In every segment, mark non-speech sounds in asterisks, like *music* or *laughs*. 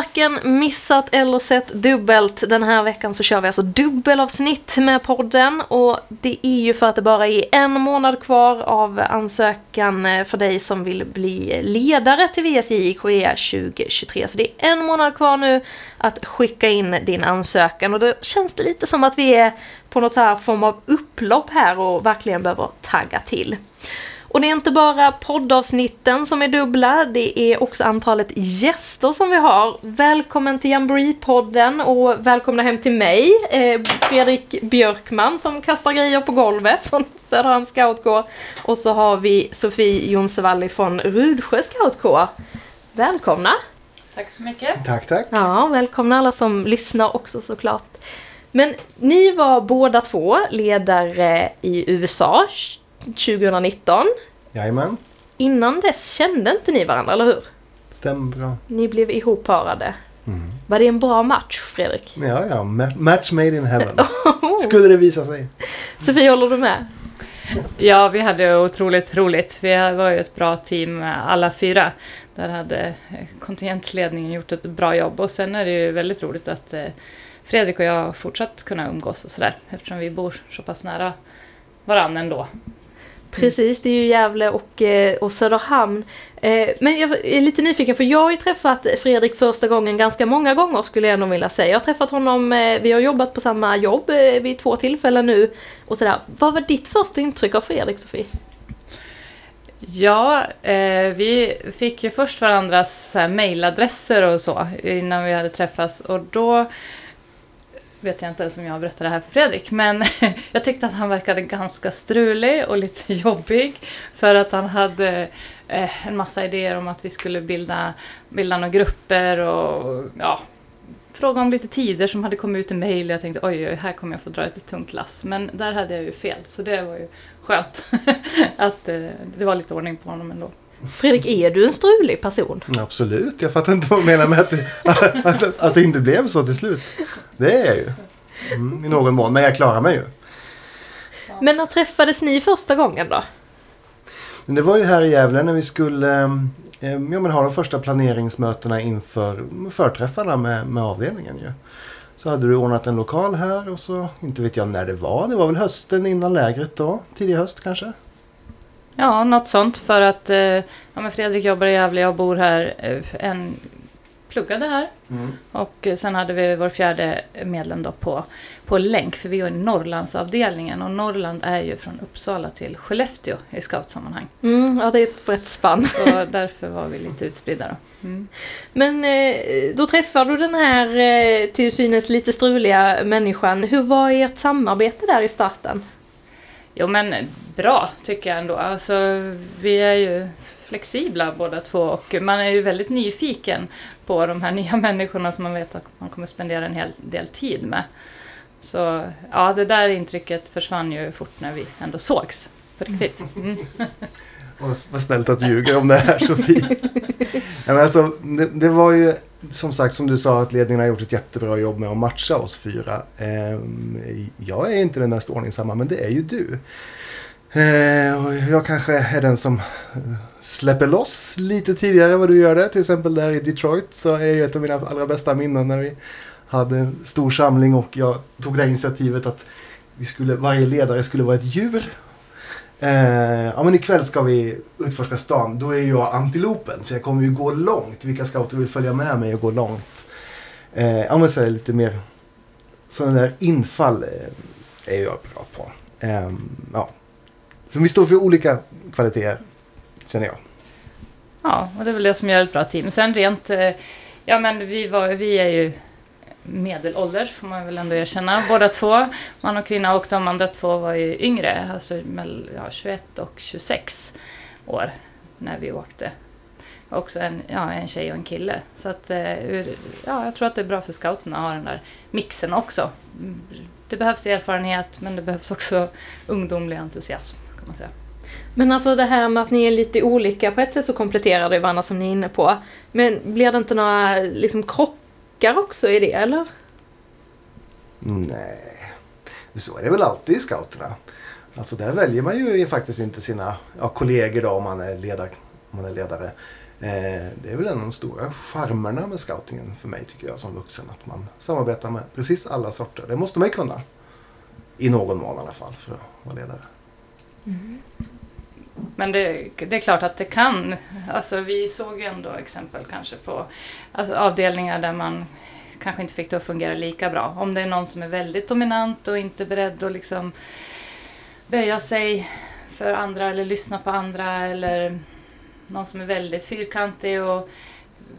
Varken missat eller sett dubbelt. Den här veckan så kör vi alltså dubbelavsnitt med podden och det är ju för att det bara är en månad kvar av ansökan eh, för dig som vill bli ledare till VSJ i Korea 2023. Så det är en månad kvar nu att skicka in din ansökan och då känns det lite som att vi är på något så här form av upplopp här och verkligen behöver tagga till. Och det är inte bara poddavsnitten som är dubbla, det är också antalet gäster som vi har. Välkommen till Jamboree-podden och välkomna hem till mig, eh, Fredrik Björkman som kastar grejer på golvet från Söderhamns scoutkår. Och så har vi Sofie Jonsevalli från Rudsjö scoutkår. Välkomna! Tack så mycket. Tack, tack. Ja, välkomna alla som lyssnar också såklart. Men ni var båda två ledare i USA 2019. Jajamän, Innan dess kände inte ni varandra, eller hur? stämmer bra. Ni blev ihopparade. Mm. Var det en bra match, Fredrik? Ja, ja, ma- match made in heaven. *laughs* Skulle det visa sig. Sofie, håller du med? Ja, vi hade otroligt roligt. Vi var ju ett bra team alla fyra. Där hade kontingentledningen gjort ett bra jobb och sen är det ju väldigt roligt att eh, Fredrik och jag fortsatt kunna umgås och sådär eftersom vi bor så pass nära varandra ändå. Precis, det är ju Gävle och, eh, och Söderhamn. Eh, men jag är lite nyfiken för jag har ju träffat Fredrik första gången ganska många gånger skulle jag nog vilja säga. Jag har träffat honom, eh, vi har jobbat på samma jobb vid två tillfällen nu och sådär. Vad var ditt första intryck av Fredrik, Sofie? Ja, eh, vi fick ju först varandras mejladresser och så innan vi hade träffats och då vet jag inte ens om jag berättar det här för Fredrik, men *laughs* jag tyckte att han verkade ganska strulig och lite *laughs* jobbig för att han hade eh, en massa idéer om att vi skulle bilda, bilda några grupper och ja, fråga om lite tider som hade kommit ut i mejl. Jag tänkte oj, oj, här kommer jag få dra ett tungt lass. Men där hade jag ju fel, så det var ju skönt *laughs* att eh, det var lite ordning på honom ändå. Fredrik, är du en strulig person? Absolut, jag fattar inte vad du menar med att det, att, att, det inte blev så till slut. Det är jag ju. Mm, I någon mån, men jag klarar mig ju. Men när träffades ni första gången då? Det var ju här i Gävle när vi skulle eh, ja, men ha de första planeringsmötena inför förträffarna med, med avdelningen. Ju. Så hade du ordnat en lokal här och så, inte vet jag när det var, det var väl hösten innan lägret då, tidig höst kanske? Ja, något sånt för att eh, ja, men Fredrik jobbar i Gävle, jag bor här, eh, en pluggade här Mm. och eh, sen hade vi vår fjärde medlem då på, på länk för vi är i Norrlandsavdelningen och Norrland är ju från Uppsala till Skellefteå i scoutsammanhang. Mm, ja, det är ett brett spann. Så *laughs* därför var vi lite utspridda då. Mm. Men då träffar du den här till synes lite struliga människan. Hur var ert samarbete där i starten? Jo men bra tycker jag ändå. Alltså, vi är ju flexibla båda två och man är ju väldigt nyfiken på de här *laughs* nya människorna som man vet att man kommer spendera en hel del tid med. Så ja, det där intrycket försvann ju fort när vi ändå sågs på riktigt. *laughs* Mm. Vad snällt att du ljuger om det här Sofie. *laughs* Nej, men alltså, det, det var ju som sagt som du sa att ledningen har gjort ett jättebra jobb med att matcha oss fyra. Ehm, jag är inte den mest ordningsamma men det är ju du. Ehm, och jag kanske är den som eh, släpper loss lite tidigare än vad du gör det. Till exempel där i Detroit så är ju ett av mina allra bästa minnen när vi hade en stor samling och jag tog det här initiativet att vi skulle, varje ledare skulle vara ett djur. Eh, ja men ikväll ska vi utforska stan. Då är jag antilopen så jag kommer ju gå långt. Vilka scouter vill följa med mig och gå långt? Eh, ja men så är det lite mer sådana där infall eh, är jag bra på. Eh, ja. Så vi står för olika kvaliteter känner jag. Ja, och det är väl det som gör ett bra team. Sen rent, eh, ja men vi, var, vi är ju medelålders får man väl ändå erkänna, båda två, man och kvinna och de andra två var ju yngre, alltså mellan ja, 21 och 26 år när vi åkte. Också en, ja, en tjej och en kille. Så att, eh, ja, jag tror att det är bra för scouterna att ha den där mixen också. Det behövs erfarenhet men det behövs också ungdomlig entusiasm kan man säga. Men alltså det här med att ni är lite olika, på ett sätt så kompletterar det varandra som ni är inne på. Men blir det inte några liksom krockar också i det, eller? Nej, så är det väl alltid i scouterna. Alltså där väljer man ju faktiskt inte sina ja, kollegor då om man är, ledar, om man är ledare. Eh, det är väl en av de stora charmerna med scoutingen för mig tycker jag som vuxen. Att man samarbetar med precis alla sorter. Det måste man ju kunna. I någon mån i alla fall för att vara ledare. Men det, det är klart att det kan. Alltså vi såg ju ändå exempel kanske på alltså avdelningar där man kanske inte fick det att fungera lika bra. Om det är någon som är väldigt dominant och inte beredd att liksom böja sig för andra eller lyssna på andra eller någon som är väldigt fyrkantig och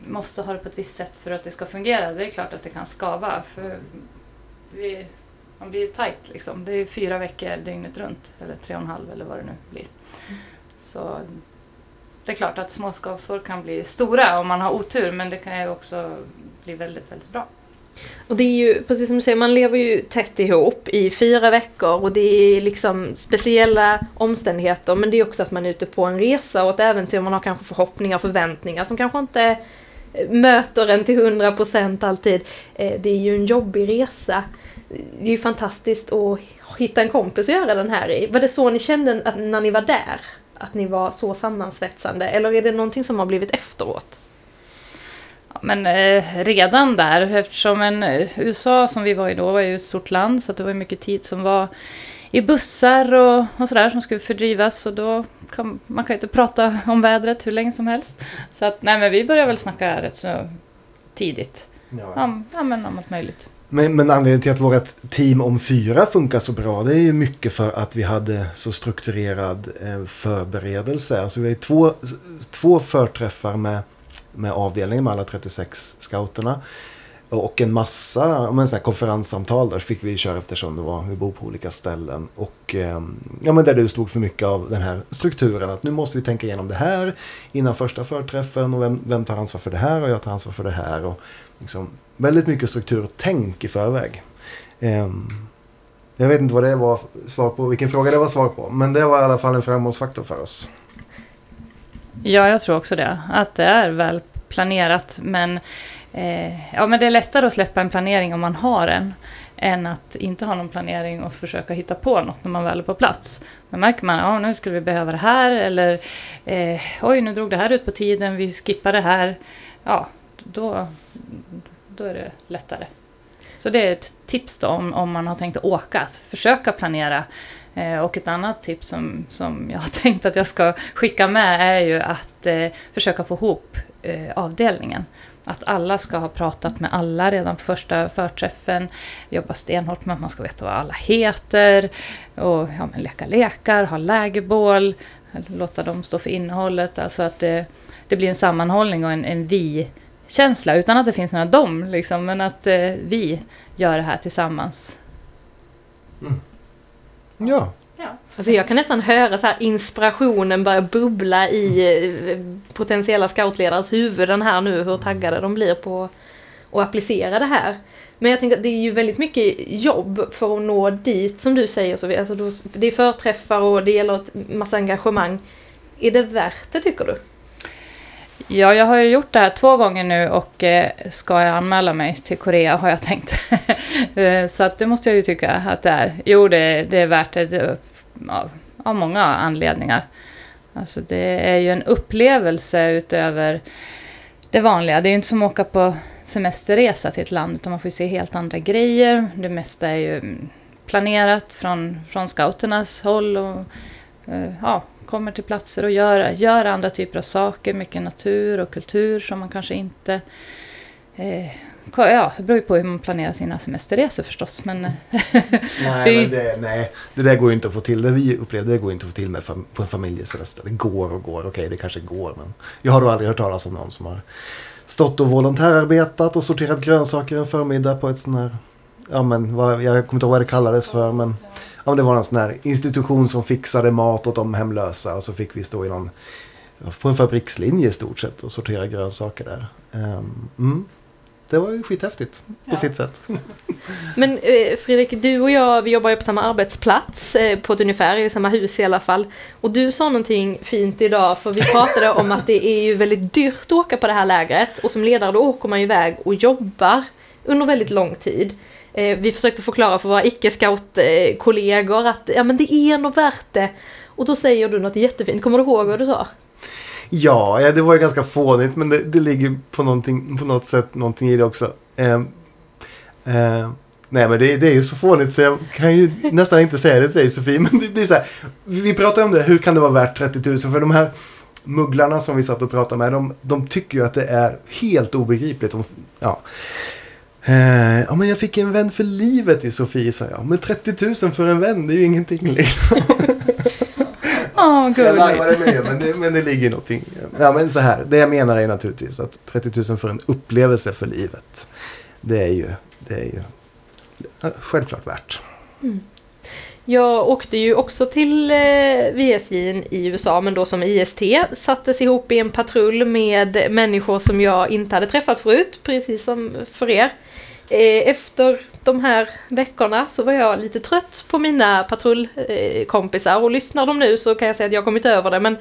måste ha det på ett visst sätt för att det ska fungera. Det är klart att det kan skava. För vi, man blir ju tajt liksom. Det är fyra veckor dygnet runt. Eller tre och en halv eller vad det nu blir. Så det är klart att små skavsår kan bli stora om man har otur men det kan ju också bli väldigt, väldigt bra. Och det är ju, precis som du säger, man lever ju tätt ihop i fyra veckor och det är liksom speciella omständigheter men det är också att man är ute på en resa och ett äventyr, man har kanske förhoppningar och förväntningar som kanske inte eh, möter en till hundra procent alltid. Eh, det är ju en jobbig resa. Det är ju fantastiskt att hitta en kompis att göra den här i. Var det så ni kände att när ni var där? Att ni var så sammansvetsande? Eller är det någonting som har blivit efteråt? Ja, men eh, redan där, eftersom en, eh, USA som vi var i då var ju ett stort land så att det var mycket tid som var i bussar och, och sådär som skulle fördrivas och då kan man kan ju inte prata om vädret hur länge som helst. Så att nej men vi började väl snacka rätt så tidigt Ja. ja, men om allt möjligt. Men, men anledningen till att vårt team om fyra funkar så bra det är ju mycket för att vi hade så strukturerad eh, förberedelse. Alltså vi har ju två, två förträffar med, med avdelningen med alla 36 scouterna. Och en massa men, såna här konferenssamtal där fick vi köra eftersom det var, vi bor på olika ställen. Och ehm, ja, men där du stod för mycket av den här strukturen att nu måste vi tänka igenom det här innan första förträffen och vem, vem tar ansvar för det här och jag tar ansvar för det här. Och liksom, väldigt mycket struktur och tänk i förväg. Ehm, jag vet inte vad det var svar på, vilken fråga det var svar på. Men det var i alla fall en framgångsfaktor för oss. Ja, jag tror också det. Att det är väl planerat. Men, eh, ja, men det är lättare att släppa en planering om man har en. Än att inte ha någon planering och försöka hitta på något när man väl är på plats. Men märker man att nu skulle vi behöva det här. Eller eh, oj, nu drog det här ut på tiden. Vi skippar det här. Ja, då, då är det lättare. Så det är ett tips då om, om man har tänkt att åka. Att försöka planera. Eh, och ett annat tips som, som jag har *laughs* tänkt att jag ska skicka med är ju att eh, försöka få ihop eh, avdelningen. Att alla ska ha pratat med alla redan på första förträffen. Jobba stenhårt med att man ska veta vad alla heter. Och ja, men leka lekar, ha lägerbål. Låta dem stå för innehållet. Alltså att det, det blir en sammanhållning och en, en vi-känsla. Utan att det finns några dom, liksom, men att eh, vi gör det här tillsammans. Mm. Ja, Alltså jag kan nästan höra så här inspirationen börja bubbla i eh, potentiella scoutledares huvuden här nu, hur taggade de blir på att applicera det här. Men jag tänker att det är ju väldigt mycket jobb för att nå dit, som du säger. Alltså då, det är förträffar och det gäller ett massa engagemang. Är det värt det, tycker du? Ja, jag har ju gjort det här två gånger nu och eh, ska jag anmäla mig till Korea har jag tänkt. *laughs* Eh, så att det måste jag ju tycka att det är. Jo, det, det är värt det av, av många anledningar. Alltså det är ju en upplevelse utöver det vanliga. Det är ju inte som att åka på semesterresa till ett land utan man får ju se helt andra grejer. Det mesta är ju planerat från, från scouternas håll och eh, ja, kommer till platser och gör, gör andra typer av saker. Mycket natur och kultur som man kanske inte... Eh, ja, det beror ju på hur man planerar sina semesterresor förstås. Men *laughs* nej, men det, nej, det där går ju inte att få till. Det vi upplevde det går inte att få till med fam- på en familjesemester. Det går och går. Okej, det kanske går, men jag har då aldrig hört talas om någon som har stått och volontärarbetat och sorterat grönsaker en förmiddag på ett sån här, ja men vad, jag kommer inte ihåg vad det kallades för, men ja, men det var en sån här institution som fixade mat åt de hemlösa och så fick vi stå i någon, på en fabrikslinje i stort sett och sortera grönsaker där. Ehm, mm. Det var ju skithäftigt på Ja. sitt sätt. *laughs* Men eh, Fredrik, du och jag, vi jobbar ju på samma arbetsplats, eh, på ett ungefär, i samma hus i alla fall. Och du sa någonting fint idag, för vi pratade om att det är ju väldigt dyrt att åka på det här lägret. Och som ledare då åker man ju iväg och jobbar under väldigt lång tid. Eh, vi försökte förklara för våra icke-scout-kollegor att ja, men det är ändå värt det. Och då säger du något jättefint, kommer du ihåg vad du sa? Ja, ja, det var ju ganska fånigt men det, det ligger på, någonting, på något sätt någonting i det också. Eh, eh, nej men det, det, är ju så fånigt så jag kan ju nästan inte säga det till dig Sofie. *laughs* Men det blir så här, vi pratar om det, hur kan det vara värt 30 000? För de här mugglarna som vi satt och pratade med, de, de tycker ju att det är helt obegripligt. De, ja. Eh, ja, men jag fick en vän för livet i Sofie, sa jag. Men 30 000 för en vän, det är ju ingenting liksom. Gulligt. Jag larvade det, men det, men det ligger någonting. Ja, men så här, det jag menar är naturligtvis att 30 000 för en upplevelse för livet. Det är ju, det är ju självklart värt. Mm. Jag åkte ju också till eh, VSJ i USA, men då som IST. Sattes ihop i en patrull med människor som jag inte hade träffat förut, precis som för er. Eh, efter de här veckorna så var jag lite trött på mina patrullkompisar och lyssnar de nu så kan jag säga att jag kommit över det men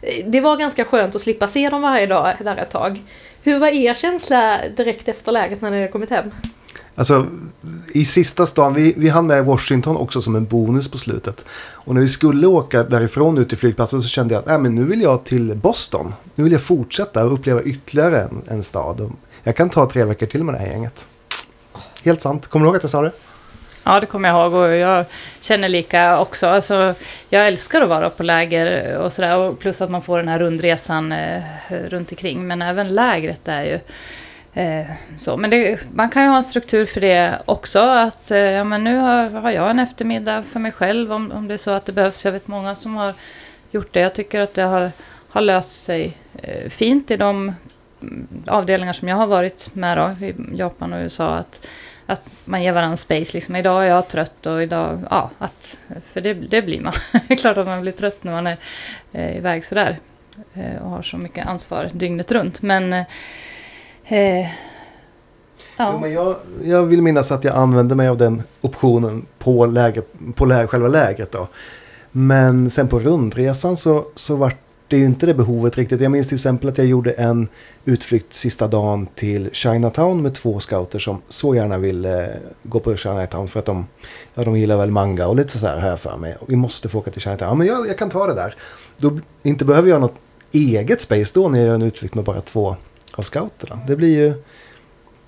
eh, det var ganska skönt att slippa se dem varje dag där ett tag. Hur var er känsla direkt efter läget när ni hade kommit hem? Alltså, i sista stan, vi, vi hann med Washington också som en bonus på slutet. Och när vi skulle åka därifrån ut till flygplatsen så kände jag att äh, men nu vill jag till Boston. Nu vill jag fortsätta och uppleva ytterligare en, en stad. Jag kan ta tre veckor till med det här gänget. Helt sant. Kommer du ihåg att jag sa det? Ja, det kommer jag ihåg och jag känner lika också. Alltså, jag älskar att vara på läger och sådär. Plus att man får den här rundresan eh, runt omkring. Men även lägret är ju eh, så. Men det, man kan ju ha en struktur för det också. Att eh, ja, men nu har, har, jag en eftermiddag för mig själv om, om det är så att det behövs. Jag vet många som har gjort det. Jag tycker att det har, har löst sig eh, fint i de mm, avdelningar som jag har varit med då, i Japan och USA. Att, att man ger varandra space. Liksom, idag är jag trött och idag... Ja, att, för det, det blir man. *laughs* det är klart att man blir trött när man är eh, iväg sådär. Eh, och har så mycket ansvar dygnet runt. Men... Eh, eh ja. Jo, men jag, jag vill minnas att jag använde mig av den optionen på, läge, på läge, själva lägret. Då. Men sen på rundresan så, så vart det är ju inte det behovet riktigt. Jag minns till exempel att jag gjorde en utflykt sista dagen till Chinatown med två scouter som så gärna ville eh, gå på Chinatown för att de, ja, de gillar väl manga och lite sådär här för mig. Vi måste få åka till Chinatown. Ja, men jag, jag kan ta det där. Då, inte behöver jag något eget space då när jag gör en utflykt med bara två av scouterna. Det blir ju...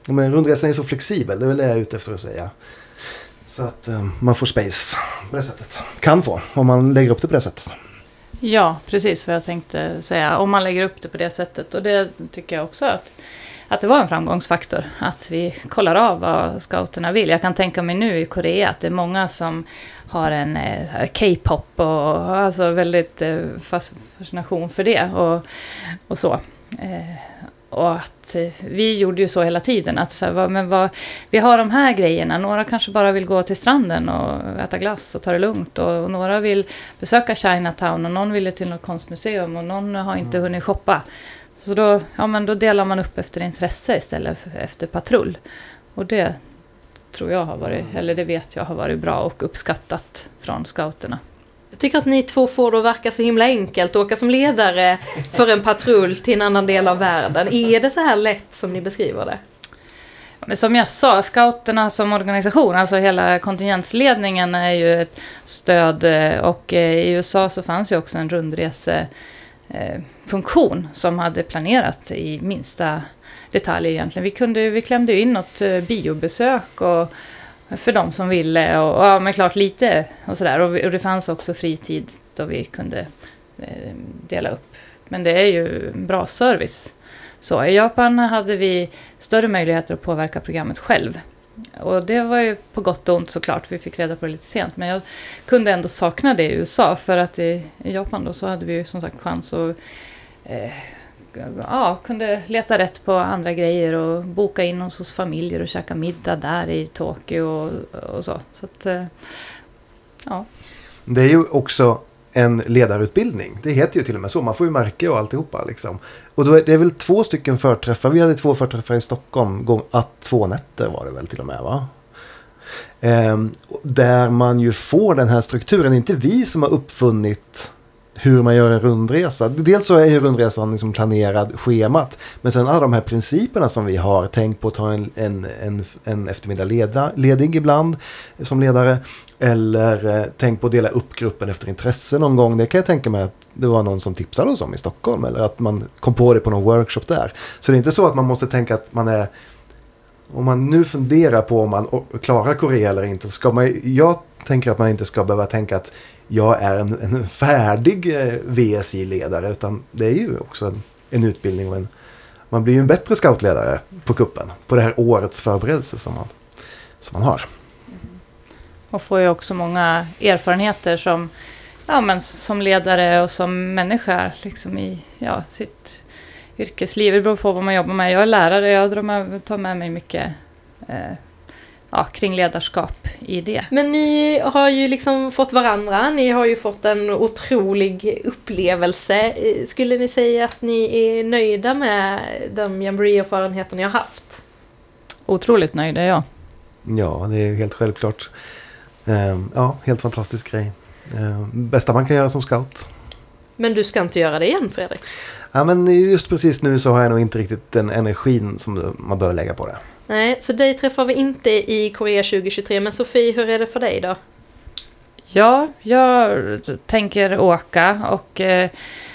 Men rundresan är så flexibel, det är väl det jag är ute efter att säga. Så att um, man får space på det sättet. Kan få, om man lägger upp det på det sättet. Ja, precis vad jag tänkte säga. Om man lägger upp det på det sättet. Och det tycker jag också att, att det var en framgångsfaktor. Att vi kollar av vad scouterna vill. Jag kan tänka mig nu i Korea att det är många som har en eh, K-pop och alltså väldigt eh, fascination för det och, och så. Eh, och att eh, vi gjorde ju så hela tiden. Att så här, men vad, vi har de här grejerna. Några kanske bara vill gå till stranden och äta glass och ta det lugnt. Och, och några vill besöka Chinatown och någon ville till något konstmuseum och någon har inte mm. hunnit shoppa. Så då, ja, men då delar man upp efter intresse istället för efter patrull. Och det tror jag har varit, mm. eller det vet jag har varit bra och uppskattat från scouterna. Jag tycker att ni två får det att verka så himla enkelt att åka som ledare för en patrull till en annan del av världen. Är det så här lätt som ni beskriver det? Men som jag sa, scouterna som organisation, alltså hela kontingensledningen är ju ett stöd eh, och eh, i USA så fanns ju också en rundresefunktion eh, som hade planerat i minsta detalj egentligen. Vi, kunde, vi klämde in något biobesök och för de som ville och, ja, men klart lite och sådär. Och, och, det fanns också fritid då vi kunde eh, dela upp. Men det är ju bra service. Så i Japan hade vi större möjligheter att påverka programmet själv. Och det var ju på gott och ont såklart, vi fick reda på det lite sent. Men jag kunde ändå sakna det i USA för att i, i Japan då så hade vi ju som sagt chans att eh, ja, kunde leta rätt på andra grejer och boka in oss hos familjer och käka middag där i Tokyo och, och så. så att, eh, ja. Det är ju också en ledarutbildning. Det heter ju till och med så. Man får ju märke och alltihopa. Liksom. Och då är det väl två stycken förträffar. Vi hade två förträffar i Stockholm. Gång, att två nätter var det väl till och med va? Ehm, där man ju får den här strukturen. Det är inte vi som har uppfunnit hur man gör en rundresa. Dels så är ju rundresan liksom planerad, schemat. Men sen alla de här principerna som vi har. Tänk på att ta en, en, en, en eftermiddag leda, ledig ibland eh, som ledare. Eller eh, tänk på att dela upp gruppen efter intresse någon gång. Det kan jag tänka mig att det var någon som tipsade oss om i Stockholm. Eller att man kom på det på någon workshop där. Så det är inte så att man måste tänka att man är om man nu funderar på om man klarar Korea eller inte så ska man, jag tänker att man inte ska behöva tänka att jag är en, en färdig eh, VSJ-ledare utan det är ju också en, en utbildning och en, man blir ju en bättre scoutledare på kuppen på det här årets förberedelse som man, som man har. Och får ju också många erfarenheter som, ja, men som ledare och som människa liksom i ja, sitt yrkesliv. Det beror på vad man jobbar med. Jag är lärare, jag tar med mig mycket eh, ja, kring ledarskap i det. Men ni har ju liksom fått varandra, ni har ju fått en otrolig upplevelse. Skulle ni säga att ni är nöjda med de jamboree-erfarenheter ni har haft? Otroligt nöjda, ja. Ja, det är helt självklart. Ehm, ja, helt fantastisk grej. Ehm, bästa man kan göra som scout. Men du ska inte göra det igen, Fredrik? Ja, men just precis nu så har jag nog inte riktigt den energin som man bör lägga på det. Nej, så dig träffar vi inte i Korea 2023. Men Sofie, hur är det för dig då? Ja, jag tänker åka och eh,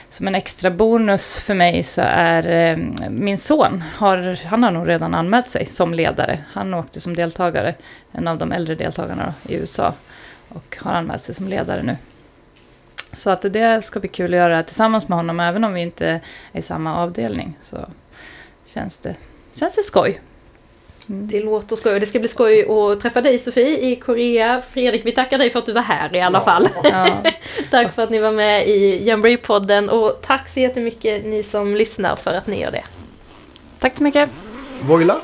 som en extra bonus för mig så är eh, min son, har, han har nog redan anmält sig som ledare. Han åkte som deltagare, en av de äldre deltagarna då, i USA och har anmält sig som ledare nu. Så att det ska bli kul att göra tillsammans med honom, även om vi inte är i samma avdelning. Så känns det, känns det skoj. Mm. Det låter skoj. Det ska bli skoj att träffa dig Sofie i Korea. Fredrik, vi tackar dig för att du var här i alla fall. Ja. *laughs* tack för att ni var med i Jamboree-podden och tack så jättemycket ni som lyssnar för att ni gör det. Tack så mycket. Voila!